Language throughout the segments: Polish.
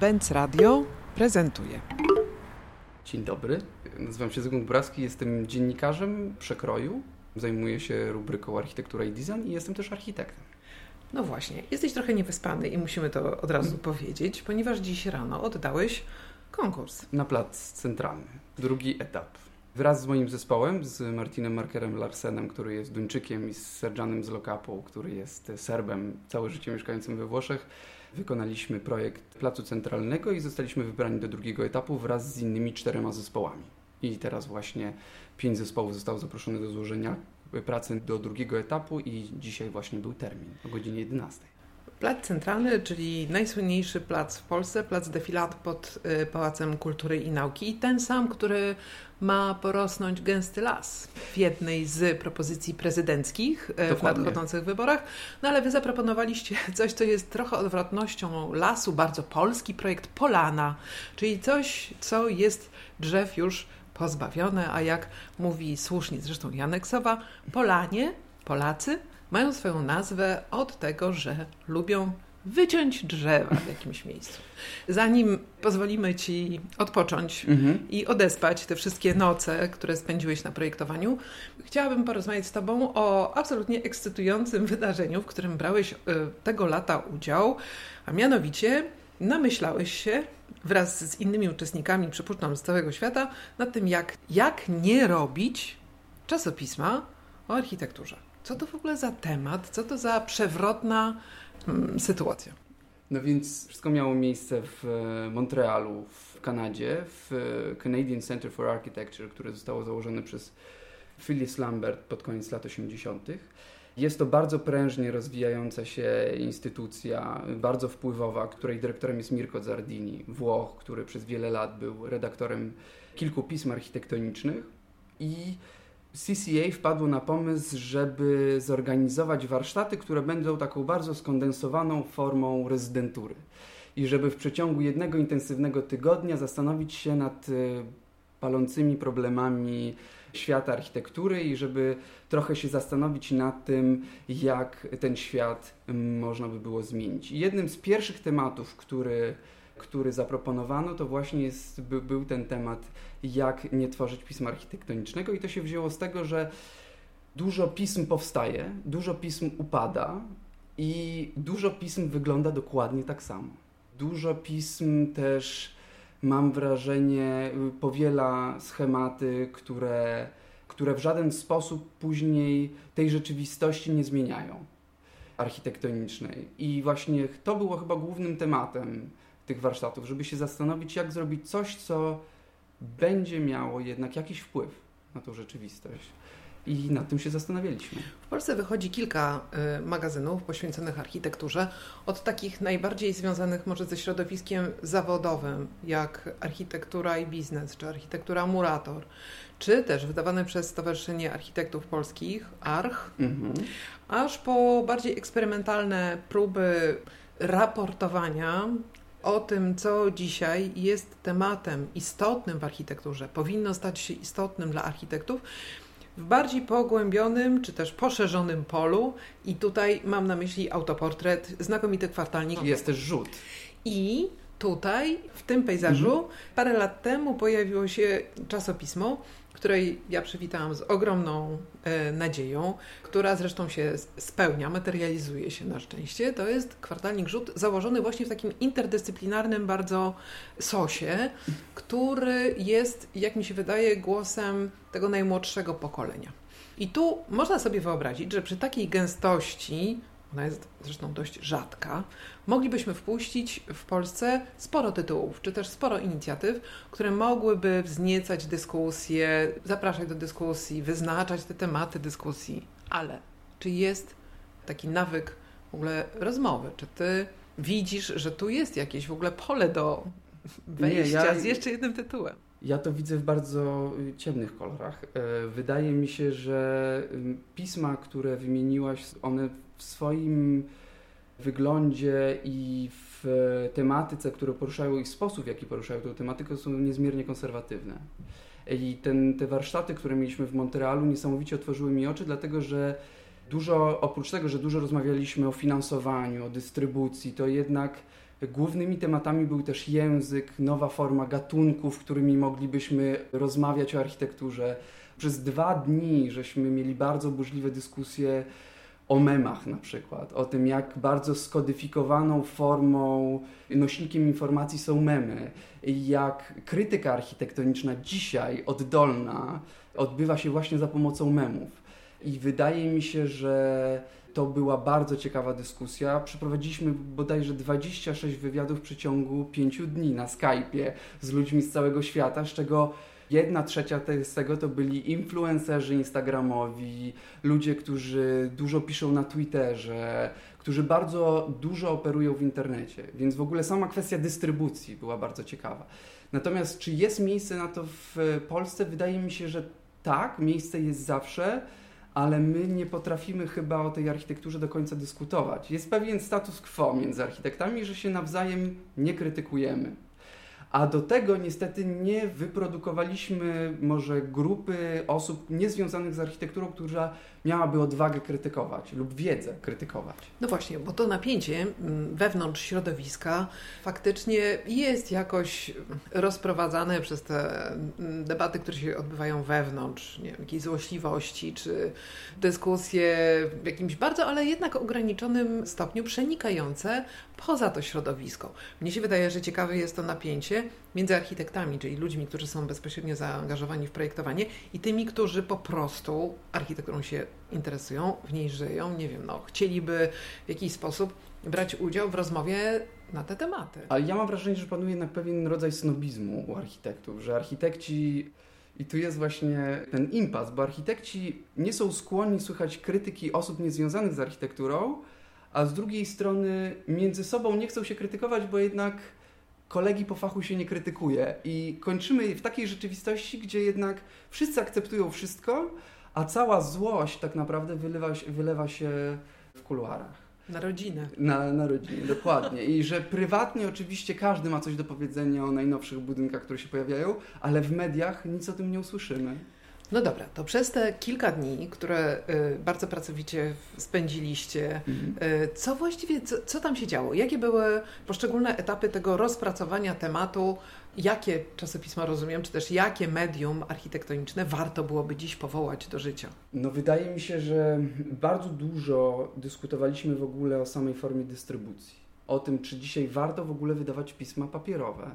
Benz Radio prezentuje. Dzień dobry, nazywam się Zygmunt Braski, jestem dziennikarzem przekroju, zajmuję się rubryką architektura i design i jestem też architektem. No właśnie, jesteś trochę niewyspany i musimy to od razu powiedzieć, ponieważ dziś rano oddałeś konkurs. Na plac centralny, drugi etap. Wraz z moim zespołem, z Martinem Markerem Larsenem, który jest Duńczykiem i z Sergianem z Lokapu, który jest Serbem, całe życie mieszkającym we Włoszech, wykonaliśmy projekt Placu Centralnego i zostaliśmy wybrani do drugiego etapu wraz z innymi czterema zespołami. I teraz właśnie pięć zespołów zostało zaproszonych do złożenia pracy do drugiego etapu i dzisiaj właśnie był termin o godzinie 11. Plac Centralny, czyli najsłynniejszy plac w Polsce, plac defilat pod y, Pałacem Kultury i Nauki i ten sam, który ma porosnąć gęsty las w jednej z propozycji prezydenckich y, w Dokładnie. nadchodzących wyborach. No ale wy zaproponowaliście coś, co jest trochę odwrotnością lasu, bardzo polski projekt Polana, czyli coś, co jest drzew już pozbawione, a jak mówi słusznie zresztą Janek Sowa, Polanie, Polacy mają swoją nazwę od tego, że lubią wyciąć drzewa w jakimś miejscu. Zanim pozwolimy Ci odpocząć Mhm. i odespać te wszystkie noce, które spędziłeś na projektowaniu, chciałabym porozmawiać z Tobą o absolutnie ekscytującym wydarzeniu, w którym brałeś y, tego lata udział, a mianowicie namyślałeś się wraz z innymi uczestnikami, przypuszczam, z całego świata, nad tym, jak, jak nie robić czasopisma o architekturze. Co to w ogóle za temat? Co to za przewrotna mm, sytuacja? No więc wszystko miało miejsce w e, Montrealu, w Kanadzie, w e, Canadian Center for Architecture, które zostało założone przez Phyllis Lambert pod koniec lat 80. Jest to bardzo prężnie rozwijająca się instytucja, bardzo wpływowa, której dyrektorem jest Mirko Zardini, Włoch, który przez wiele lat był redaktorem kilku pism architektonicznych i CCA wpadło na pomysł, żeby zorganizować warsztaty, które będą taką bardzo skondensowaną formą rezydentury. I żeby w przeciągu jednego intensywnego tygodnia zastanowić się nad y, palącymi problemami świata architektury i żeby trochę się zastanowić nad tym, jak ten świat mm, można by było zmienić. I jednym z pierwszych tematów, który, który zaproponowano, to właśnie jest, by, był ten temat, jak nie tworzyć pisma architektonicznego. I to się wzięło z tego, że dużo pism powstaje, dużo pism upada i dużo pism wygląda dokładnie tak samo. Dużo pism też, mam wrażenie, powiela schematy, które, które w żaden sposób później tej rzeczywistości nie zmieniają architektonicznej. I właśnie to było chyba głównym tematem tych warsztatów, żeby się zastanowić, jak zrobić coś, co będzie miało jednak jakiś wpływ na tą rzeczywistość. I nad tym się zastanawialiśmy. W Polsce wychodzi kilka y, magazynów poświęconych architekturze, od takich najbardziej związanych może ze środowiskiem zawodowym, jak Architektura i Biznes, czy Architektura Murator, czy też wydawane przez Stowarzyszenie Architektów Polskich, ARCH, Mhm. aż po bardziej eksperymentalne próby raportowania o tym, co dzisiaj jest tematem istotnym w architekturze, powinno stać się istotnym dla architektów, w bardziej pogłębionym czy też poszerzonym polu. I tutaj mam na myśli autoportret, znakomity kwartalnik. Jest też rzut. I tutaj, w tym pejzażu, parę lat temu pojawiło się czasopismo, której ja przywitałam z ogromną e, nadzieją, która zresztą się spełnia, materializuje się na szczęście. To jest kwartalnik rzut założony właśnie w takim interdyscyplinarnym bardzo sosie, który jest, jak mi się wydaje, głosem tego najmłodszego pokolenia. I tu można sobie wyobrazić, że przy takiej gęstości, ona jest zresztą dość rzadka, moglibyśmy wpuścić w Polsce sporo tytułów, czy też sporo inicjatyw, które mogłyby wzniecać dyskusję, zapraszać do dyskusji, wyznaczać te tematy dyskusji. Ale czy jest taki nawyk w ogóle rozmowy? Czy ty widzisz, że tu jest jakieś w ogóle pole do wejścia ja- z jeszcze jednym tytułem? Ja to widzę w bardzo y, ciemnych kolorach. E, Wydaje mi się, że ym, pisma, które wymieniłaś, one w swoim wyglądzie i w tematyce, które poruszają i sposób, w jaki poruszają tę tematykę, są niezmiernie konserwatywne. I ten, te warsztaty, które mieliśmy w Montrealu, niesamowicie otworzyły mi oczy, dlatego że dużo, oprócz tego, że dużo rozmawialiśmy o finansowaniu, o dystrybucji, to jednak Głównymi tematami był też język, nowa forma gatunków, którymi moglibyśmy rozmawiać o architekturze. Przez dwa dni żeśmy mieli bardzo burzliwe dyskusje o memach na przykład, o tym jak bardzo skodyfikowaną formą, nośnikiem informacji są memy, jak krytyka architektoniczna dzisiaj, oddolna, odbywa się właśnie za pomocą memów. I wydaje mi się, że to była bardzo ciekawa dyskusja. Przeprowadziliśmy bodajże 26 wywiadów w przeciągu 5 dni na Skype'ie z ludźmi z całego świata, z czego jedna trzecia z tego to byli influencerzy instagramowi, ludzie, którzy dużo piszą na Twitterze, którzy bardzo dużo operują w internecie. Więc w ogóle sama kwestia dystrybucji była bardzo ciekawa. Natomiast czy jest miejsce na to w Polsce? Wydaje mi się, że tak, miejsce jest zawsze ale my nie potrafimy chyba o tej architekturze do końca dyskutować. Jest pewien status quo między architektami, że się nawzajem nie krytykujemy. A do tego niestety nie wyprodukowaliśmy może grupy osób niezwiązanych z architekturą, która miałaby odwagę krytykować lub wiedzę krytykować. No właśnie, bo to napięcie mm, wewnątrz środowiska faktycznie jest jakoś rozprowadzane przez te mm, debaty, które się odbywają wewnątrz, nie wiem, jakiejś złośliwości, czy dyskusje w jakimś bardzo, ale jednak ograniczonym stopniu przenikające poza to środowisko. Mnie się wydaje, że ciekawe jest to napięcie między architektami, czyli ludźmi, którzy są bezpośrednio zaangażowani w projektowanie i tymi, którzy po prostu architekturą się interesują, w niej żyją, nie wiem, no, chcieliby w jakiś sposób brać udział w rozmowie na te tematy. Ale ja mam wrażenie, że panuje jednak pewien rodzaj snobizmu u architektów, że architekci i tu jest właśnie ten impas, bo architekci nie są skłonni słuchać krytyki osób niezwiązanych z architekturą, a z drugiej strony między sobą nie chcą się krytykować, bo jednak kolegi po fachu się nie krytykuje. I kończymy w takiej rzeczywistości, gdzie jednak wszyscy akceptują wszystko, a cała złość tak naprawdę wylewa, wylewa się w kuluarach. Na rodzinę. Na, na rodzinę, dokładnie. I że prywatnie oczywiście każdy ma coś do powiedzenia o najnowszych budynkach, które się pojawiają, ale w mediach nic o tym nie usłyszymy. No dobra, to przez te kilka dni, które y, bardzo pracowicie spędziliście, mhm. y, co właściwie, co, co, tam się działo? Jakie były poszczególne etapy tego rozpracowania tematu? Jakie czasopisma rozumiem, czy też jakie medium architektoniczne warto byłoby dziś powołać do życia? No wydaje mi się, że bardzo dużo dyskutowaliśmy w ogóle o samej formie dystrybucji. O tym, czy dzisiaj warto w ogóle wydawać pisma papierowe.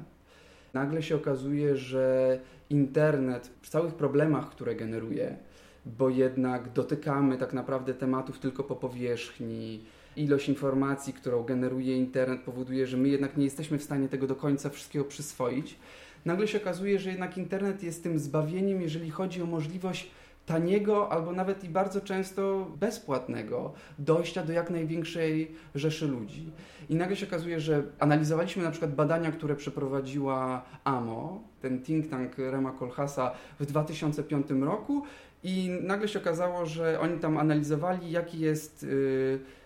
Nagle się okazuje, że internet przy całych problemach, które generuje, bo jednak dotykamy tak naprawdę tematów tylko po powierzchni, ilość informacji, którą generuje internet, powoduje, że my jednak nie jesteśmy w stanie tego do końca wszystkiego przyswoić. Nagle się okazuje, że jednak internet jest tym zbawieniem, jeżeli chodzi o możliwość taniego albo nawet i bardzo często bezpłatnego dojścia do jak największej rzeszy ludzi. I nagle się okazuje, że analizowaliśmy na przykład badania, które przeprowadziła AMO, ten think tank Rema Kolhasa w 2005 roku i nagle się okazało, że oni tam analizowali, jaki jest y,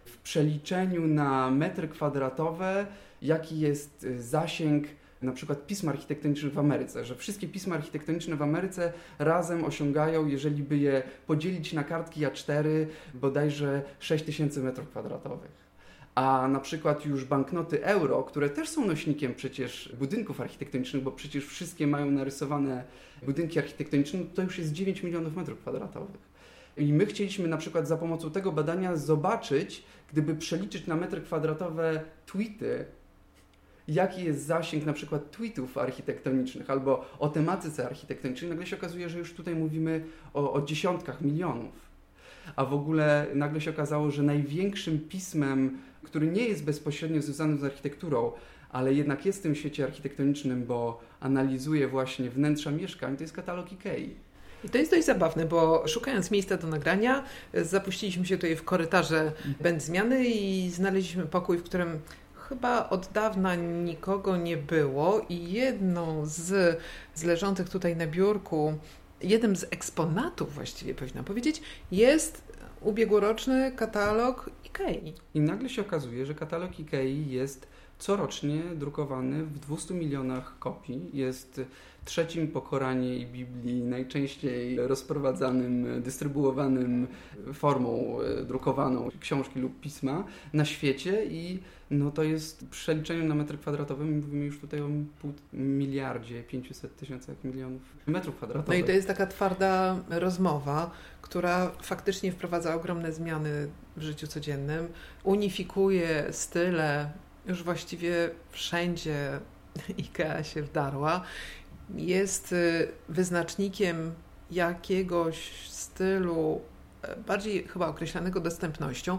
w przeliczeniu na metry kwadratowe, jaki jest y, zasięg na przykład pism architektonicznych w Ameryce, że wszystkie pisma architektoniczne w Ameryce razem osiągają, jeżeli by je podzielić na kartki A4, bodajże 6000 m2 a na przykład już banknoty euro, które też są nośnikiem przecież budynków architektonicznych, bo przecież wszystkie mają narysowane budynki architektoniczne, to już jest 9 milionów metrów kwadratowych. I my chcieliśmy na przykład za pomocą tego badania zobaczyć, gdyby przeliczyć na metry kwadratowe tweety, jaki jest zasięg na przykład tweetów architektonicznych albo o tematyce architektonicznej, nagle się okazuje, że już tutaj mówimy o, o dziesiątkach milionów. A w ogóle nagle się okazało, że największym pismem, który nie jest bezpośrednio związany z architekturą, ale jednak jest w tym świecie architektonicznym, bo analizuje właśnie wnętrza mieszkań, to jest katalog IKEA. I to jest dość zabawne, bo szukając miejsca do nagrania, zapuściliśmy się tutaj w korytarze Będ Zmiany i znaleźliśmy pokój, w którym chyba od dawna nikogo nie było i jedną z, z leżących tutaj na biurku, jednym z eksponatów właściwie powinnam powiedzieć, jest ubiegłoroczny katalog IKEA. I nagle się okazuje, że katalog IKEA jest corocznie drukowany w 200 milionach kopii. Jest trzecim po Koranie i Biblii najczęściej rozprowadzanym, dystrybuowanym formą e, drukowaną książki lub pisma na świecie i no to jest w przeliczeniu na metr kwadratowy, mówimy już tutaj o pół miliardzie, 500 tysiącach milionów metrów kwadratowych. No i to jest taka twarda rozmowa, która faktycznie wprowadza ogromne zmiany w życiu codziennym, unifikuje style, już właściwie wszędzie IKEA się wdarła jest y, wyznacznikiem jakiegoś stylu bardziej chyba określanego dostępnością,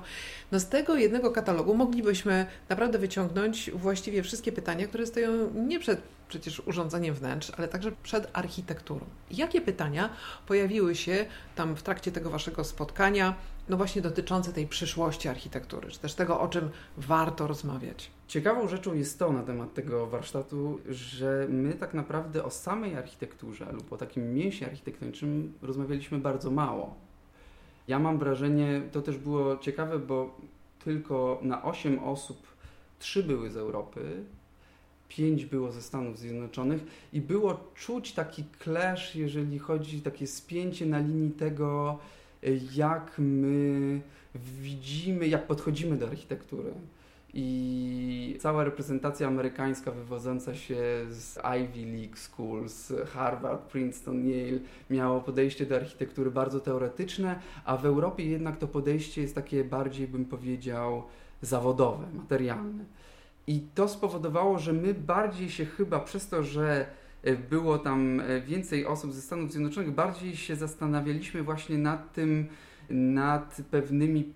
no z tego jednego katalogu moglibyśmy naprawdę wyciągnąć właściwie wszystkie pytania, które stoją nie przed przecież urządzeniem wnętrz, ale także przed architekturą. Jakie pytania pojawiły się tam w trakcie tego waszego spotkania, no właśnie dotyczące tej przyszłości architektury, czy też tego, o czym warto rozmawiać? Ciekawą rzeczą jest to na temat tego warsztatu, że my tak naprawdę o samej architekturze lub o takim mięsie architektonicznym rozmawialiśmy bardzo mało. Ja mam wrażenie, to też było ciekawe, bo tylko na 8 osób trzy były z Europy, pięć było ze Stanów Zjednoczonych i było czuć taki clash, jeżeli chodzi takie spięcie na linii tego, jak my widzimy, jak podchodzimy do architektury. I cała reprezentacja amerykańska wywodząca się z Ivy League Schools, Harvard, Princeton, Yale, miało podejście do architektury bardzo teoretyczne, a w Europie jednak to podejście jest takie bardziej, bym powiedział, zawodowe, materialne. I to spowodowało, że my bardziej się chyba przez to, że e, było tam e, więcej osób ze Stanów Zjednoczonych, bardziej się zastanawialiśmy właśnie nad tym, nad pewnymi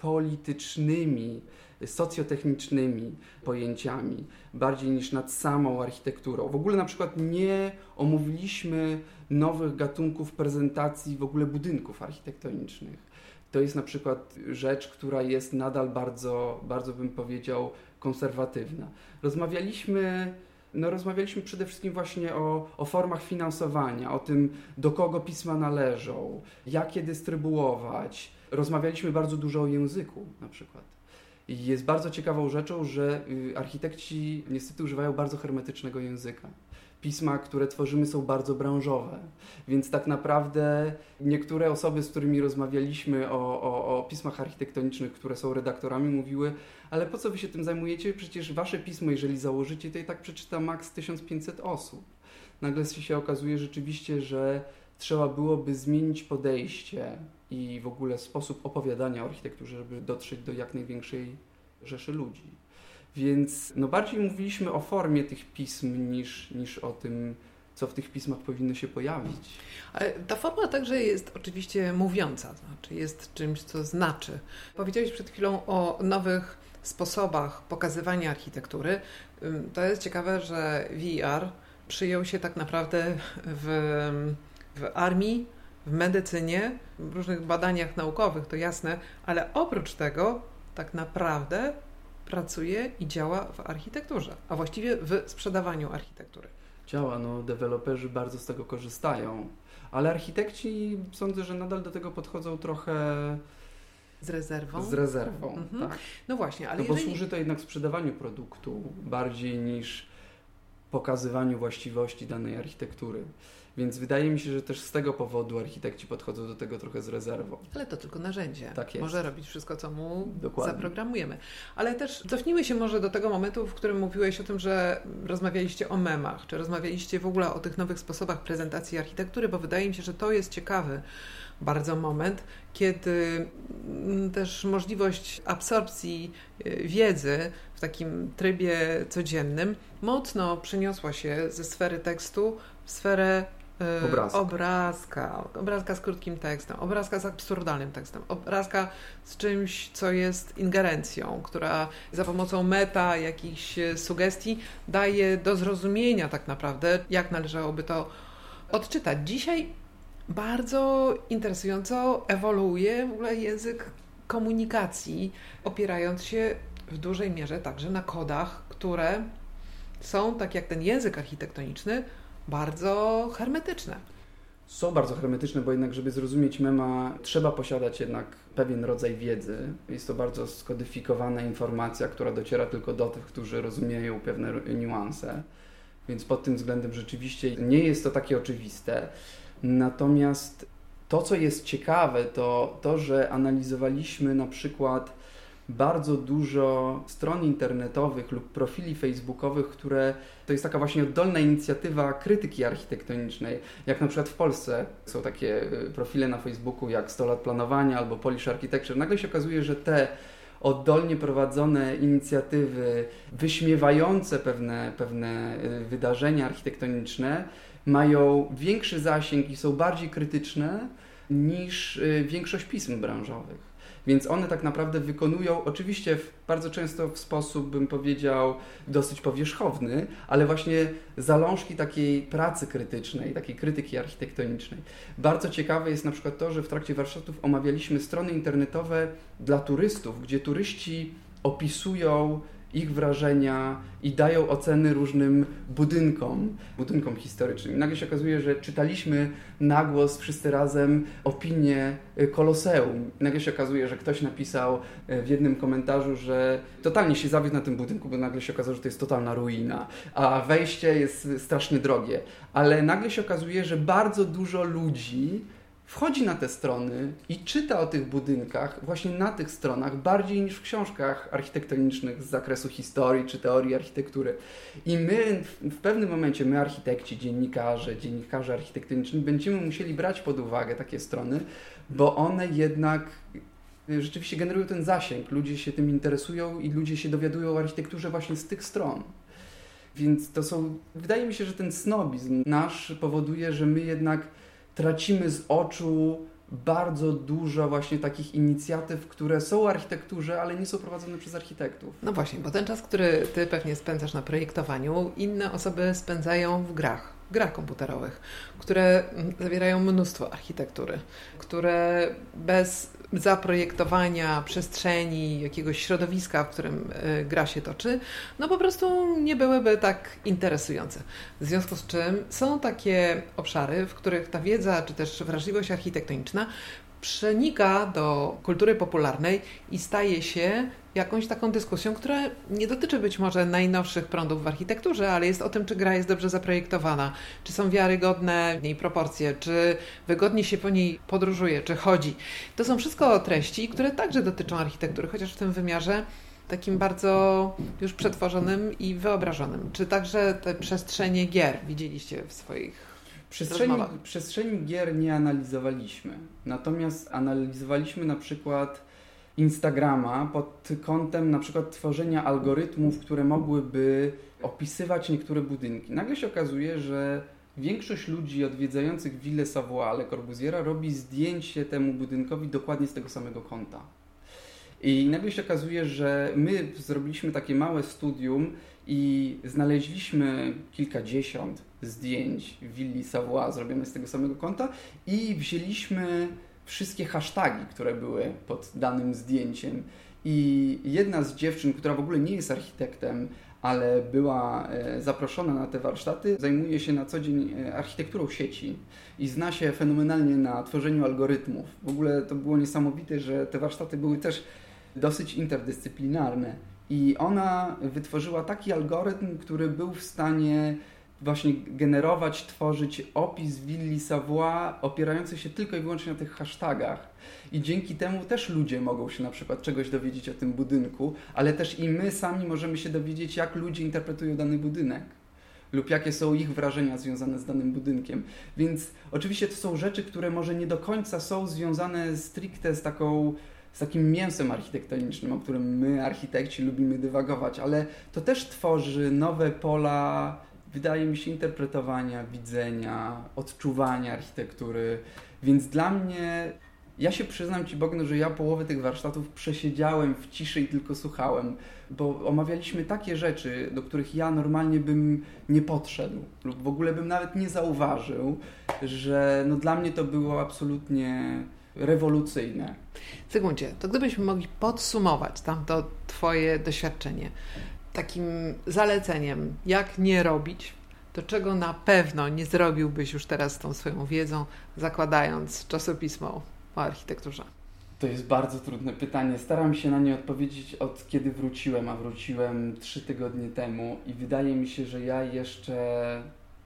politycznymi, socjotechnicznymi pojęciami, bardziej niż nad samą architekturą. W ogóle na przykład nie omówiliśmy nowych gatunków prezentacji w ogóle budynków architektonicznych. To jest na przykład rzecz, która jest nadal bardzo, bardzo bym powiedział, konserwatywna. Rozmawialiśmy no rozmawialiśmy przede wszystkim właśnie o, o formach finansowania, o tym, do kogo pisma należą, jak je dystrybuować. Rozmawialiśmy bardzo dużo o języku na przykład. Jest bardzo ciekawą rzeczą, że y, architekci niestety używają bardzo hermetycznego języka. Pisma, które tworzymy, są bardzo branżowe, więc tak naprawdę niektóre osoby, z którymi rozmawialiśmy o, o, o pismach architektonicznych, które są redaktorami, mówiły: Ale po co wy się tym zajmujecie? Przecież wasze pismo, jeżeli założycie, to i tak przeczyta maks 1500 osób. Nagle się okazuje rzeczywiście, że trzeba byłoby zmienić podejście i w ogóle sposób opowiadania o architekturze, żeby dotrzeć do jak największej rzeszy ludzi. Więc no bardziej mówiliśmy o formie tych pism niż, niż o tym, co w tych pismach powinno się pojawić. Ta forma także jest oczywiście mówiąca, znaczy jest czymś, co znaczy. Powiedziałeś przed chwilą o nowych sposobach pokazywania architektury. To jest ciekawe, że VR przyjął się tak naprawdę w, w armii, w medycynie, w różnych badaniach naukowych, to jasne, ale oprócz tego tak naprawdę pracuje i działa w architekturze, a właściwie w sprzedawaniu architektury. Działa, no deweloperzy bardzo z tego korzystają, ale architekci sądzę, że nadal do tego podchodzą trochę z rezerwą. Z rezerwą, mhm. tak. No właśnie, ale no bo służy to jednak sprzedawaniu produktu bardziej niż pokazywaniu właściwości danej architektury. Więc wydaje mi się, że też z tego powodu architekci podchodzą do tego trochę z rezerwą. Ale to tylko narzędzie. Tak jest. Może robić wszystko, co mu Dokładnie. zaprogramujemy. Ale też cofnijmy się może do tego momentu, w którym mówiłeś o tym, że rozmawialiście o memach, czy rozmawialiście w ogóle o tych nowych sposobach prezentacji architektury, bo wydaje mi się, że to jest ciekawy bardzo moment, kiedy mm, też możliwość absorpcji y, wiedzy w takim trybie codziennym mocno przeniosła się ze sfery tekstu w sferę obrazka. obrazka. Obrazka z krótkim tekstem, obrazka z absurdalnym tekstem, obrazka z czymś, co jest ingerencją, która za pomocą meta, jakichś sugestii daje do zrozumienia tak naprawdę, jak należałoby to odczytać. Dzisiaj bardzo interesująco ewoluuje w ogóle język komunikacji, opierając się w dużej mierze także na kodach, które są, tak jak ten język architektoniczny, bardzo hermetyczne. są bardzo hermetyczne, bo jednak, żeby zrozumieć mema, trzeba posiadać jednak pewien rodzaj wiedzy. Jest to bardzo skodyfikowana informacja, która dociera tylko do tych, którzy rozumieją pewne niuanse. Więc pod tym względem rzeczywiście nie jest to takie oczywiste. Natomiast to, co jest ciekawe, to to, że analizowaliśmy na przykład bardzo dużo stron internetowych lub profili facebookowych, które to jest taka właśnie oddolna inicjatywa krytyki architektonicznej. Jak na przykład w Polsce są takie y, profile na Facebooku jak 100 lat planowania albo Polish Architecture. Nagle się okazuje, że te oddolnie prowadzone inicjatywy wyśmiewające pewne, pewne y, wydarzenia architektoniczne mają większy zasięg i są bardziej krytyczne niż y, większość pism branżowych. Więc one tak naprawdę wykonują, oczywiście w, bardzo często w sposób, bym powiedział, dosyć powierzchowny, ale właśnie zalążki takiej pracy krytycznej, takiej krytyki architektonicznej. Bardzo ciekawe jest na przykład to, że w trakcie warsztatów omawialiśmy strony internetowe dla turystów, gdzie turyści opisują ich wrażenia i dają oceny różnym budynkom, budynkom historycznym. I nagle się okazuje, że czytaliśmy na głos wszyscy razem opinię y, Koloseum. I nagle się okazuje, że ktoś napisał y, w jednym komentarzu, że totalnie się zawiódł na tym budynku, bo nagle się okazało, że to jest totalna ruina, a wejście jest strasznie drogie. Ale nagle się okazuje, że bardzo dużo ludzi wchodzi na te strony i czyta o tych budynkach właśnie na tych stronach bardziej niż w książkach architektonicznych z zakresu historii czy teorii architektury. I my w pewnym momencie, my architekci, dziennikarze, dziennikarze architektoniczni będziemy musieli brać pod uwagę takie strony, bo one jednak rzeczywiście generują ten zasięg. Ludzie się tym interesują i ludzie się dowiadują o architekturze właśnie z tych stron. Więc to są, wydaje mi się, że ten snobizm nasz powoduje, że my jednak tracimy z oczu bardzo dużo właśnie takich inicjatyw, które są w architekturze, ale nie są prowadzone przez architektów. No właśnie, bo ten czas, który Ty pewnie spędzasz na projektowaniu, inne osoby spędzają w grach, grach komputerowych, które zawierają mnóstwo architektury, które bez zaprojektowania przestrzeni, jakiegoś środowiska, w którym e, gra się toczy, no po prostu nie byłyby tak interesujące. W związku z czym są takie obszary, w których ta wiedza czy też wrażliwość architektoniczna przenika do kultury popularnej i staje się jakąś taką dyskusją, która nie dotyczy być może najnowszych prądów w architekturze, ale jest o tym, czy gra jest dobrze zaprojektowana, czy są wiarygodne w niej proporcje, czy wygodnie się po niej podróżuje, czy chodzi. To są wszystko treści, które także dotyczą architektury, chociaż w tym wymiarze takim bardzo już przetworzonym i wyobrażonym. Czy także te przestrzenie gier widzieliście w swoich Przestrzeni, przestrzeni gier nie analizowaliśmy. Natomiast analizowaliśmy na przykład Instagrama pod kątem na przykład tworzenia algorytmów, które mogłyby opisywać niektóre budynki. Nagle się okazuje, że większość ludzi odwiedzających Ville Savoie Le Corbusiera robi zdjęcie temu budynkowi dokładnie z tego samego kąta. I nagle się okazuje, że my zrobiliśmy takie małe studium i znaleźliśmy kilkadziesiąt zdjęć willi Savoie zrobione z tego samego kąta i wzięliśmy wszystkie hasztagi, które były pod danym zdjęciem. I jedna z dziewczyn, która w ogóle nie jest architektem, ale była e, zaproszona na te warsztaty, zajmuje się na co dzień e, architekturą sieci i zna się fenomenalnie na tworzeniu algorytmów. W ogóle to było niesamowite, że te warsztaty były też dosyć interdyscyplinarne. I ona wytworzyła taki algorytm, który był w stanie właśnie generować, tworzyć opis willi Savoie opierający się tylko i wyłącznie na tych hashtagach. I dzięki temu też ludzie mogą się na przykład czegoś dowiedzieć o tym budynku, ale też i my sami możemy się dowiedzieć, jak ludzie interpretują dany budynek lub jakie są ich wrażenia związane z danym budynkiem. Więc oczywiście to są rzeczy, które może nie do końca są związane stricte z taką z takim mięsem architektonicznym, o którym my, architekci, lubimy dywagować, ale to też tworzy nowe pola wydaje mi się, interpretowania, widzenia, odczuwania architektury. Więc dla mnie, ja się przyznam Ci, Bogno, że ja połowę tych warsztatów przesiedziałem w ciszy i tylko słuchałem, bo omawialiśmy takie rzeczy, do których ja normalnie bym nie podszedł lub w ogóle bym nawet nie zauważył, że no dla mnie to było absolutnie rewolucyjne. Zygmuncie, to gdybyśmy mogli podsumować tamto Twoje doświadczenie, takim zaleceniem, jak nie robić, to czego na pewno nie zrobiłbyś już teraz z tą swoją wiedzą, zakładając czasopismo o architekturze? To jest bardzo trudne pytanie. Staram się na nie odpowiedzieć od kiedy wróciłem, a wróciłem trzy tygodnie temu i wydaje mi się, że ja jeszcze,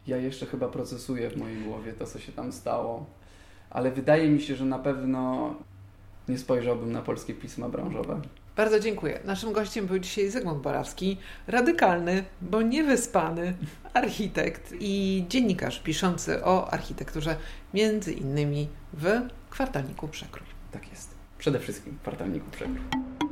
ja jeszcze chyba procesuję w mojej głowie to, co się tam stało. Ale wydaje mi się, że na pewno nie spojrzałbym na polskie pisma branżowe. Bardzo dziękuję. Naszym gościem był dzisiaj Zygmunt Borawski, radykalny, bo niewyspany architekt i dziennikarz piszący o architekturze, między innymi w kwartalniku Przekrój. Tak jest. Przede wszystkim w kwartalniku Przekrój.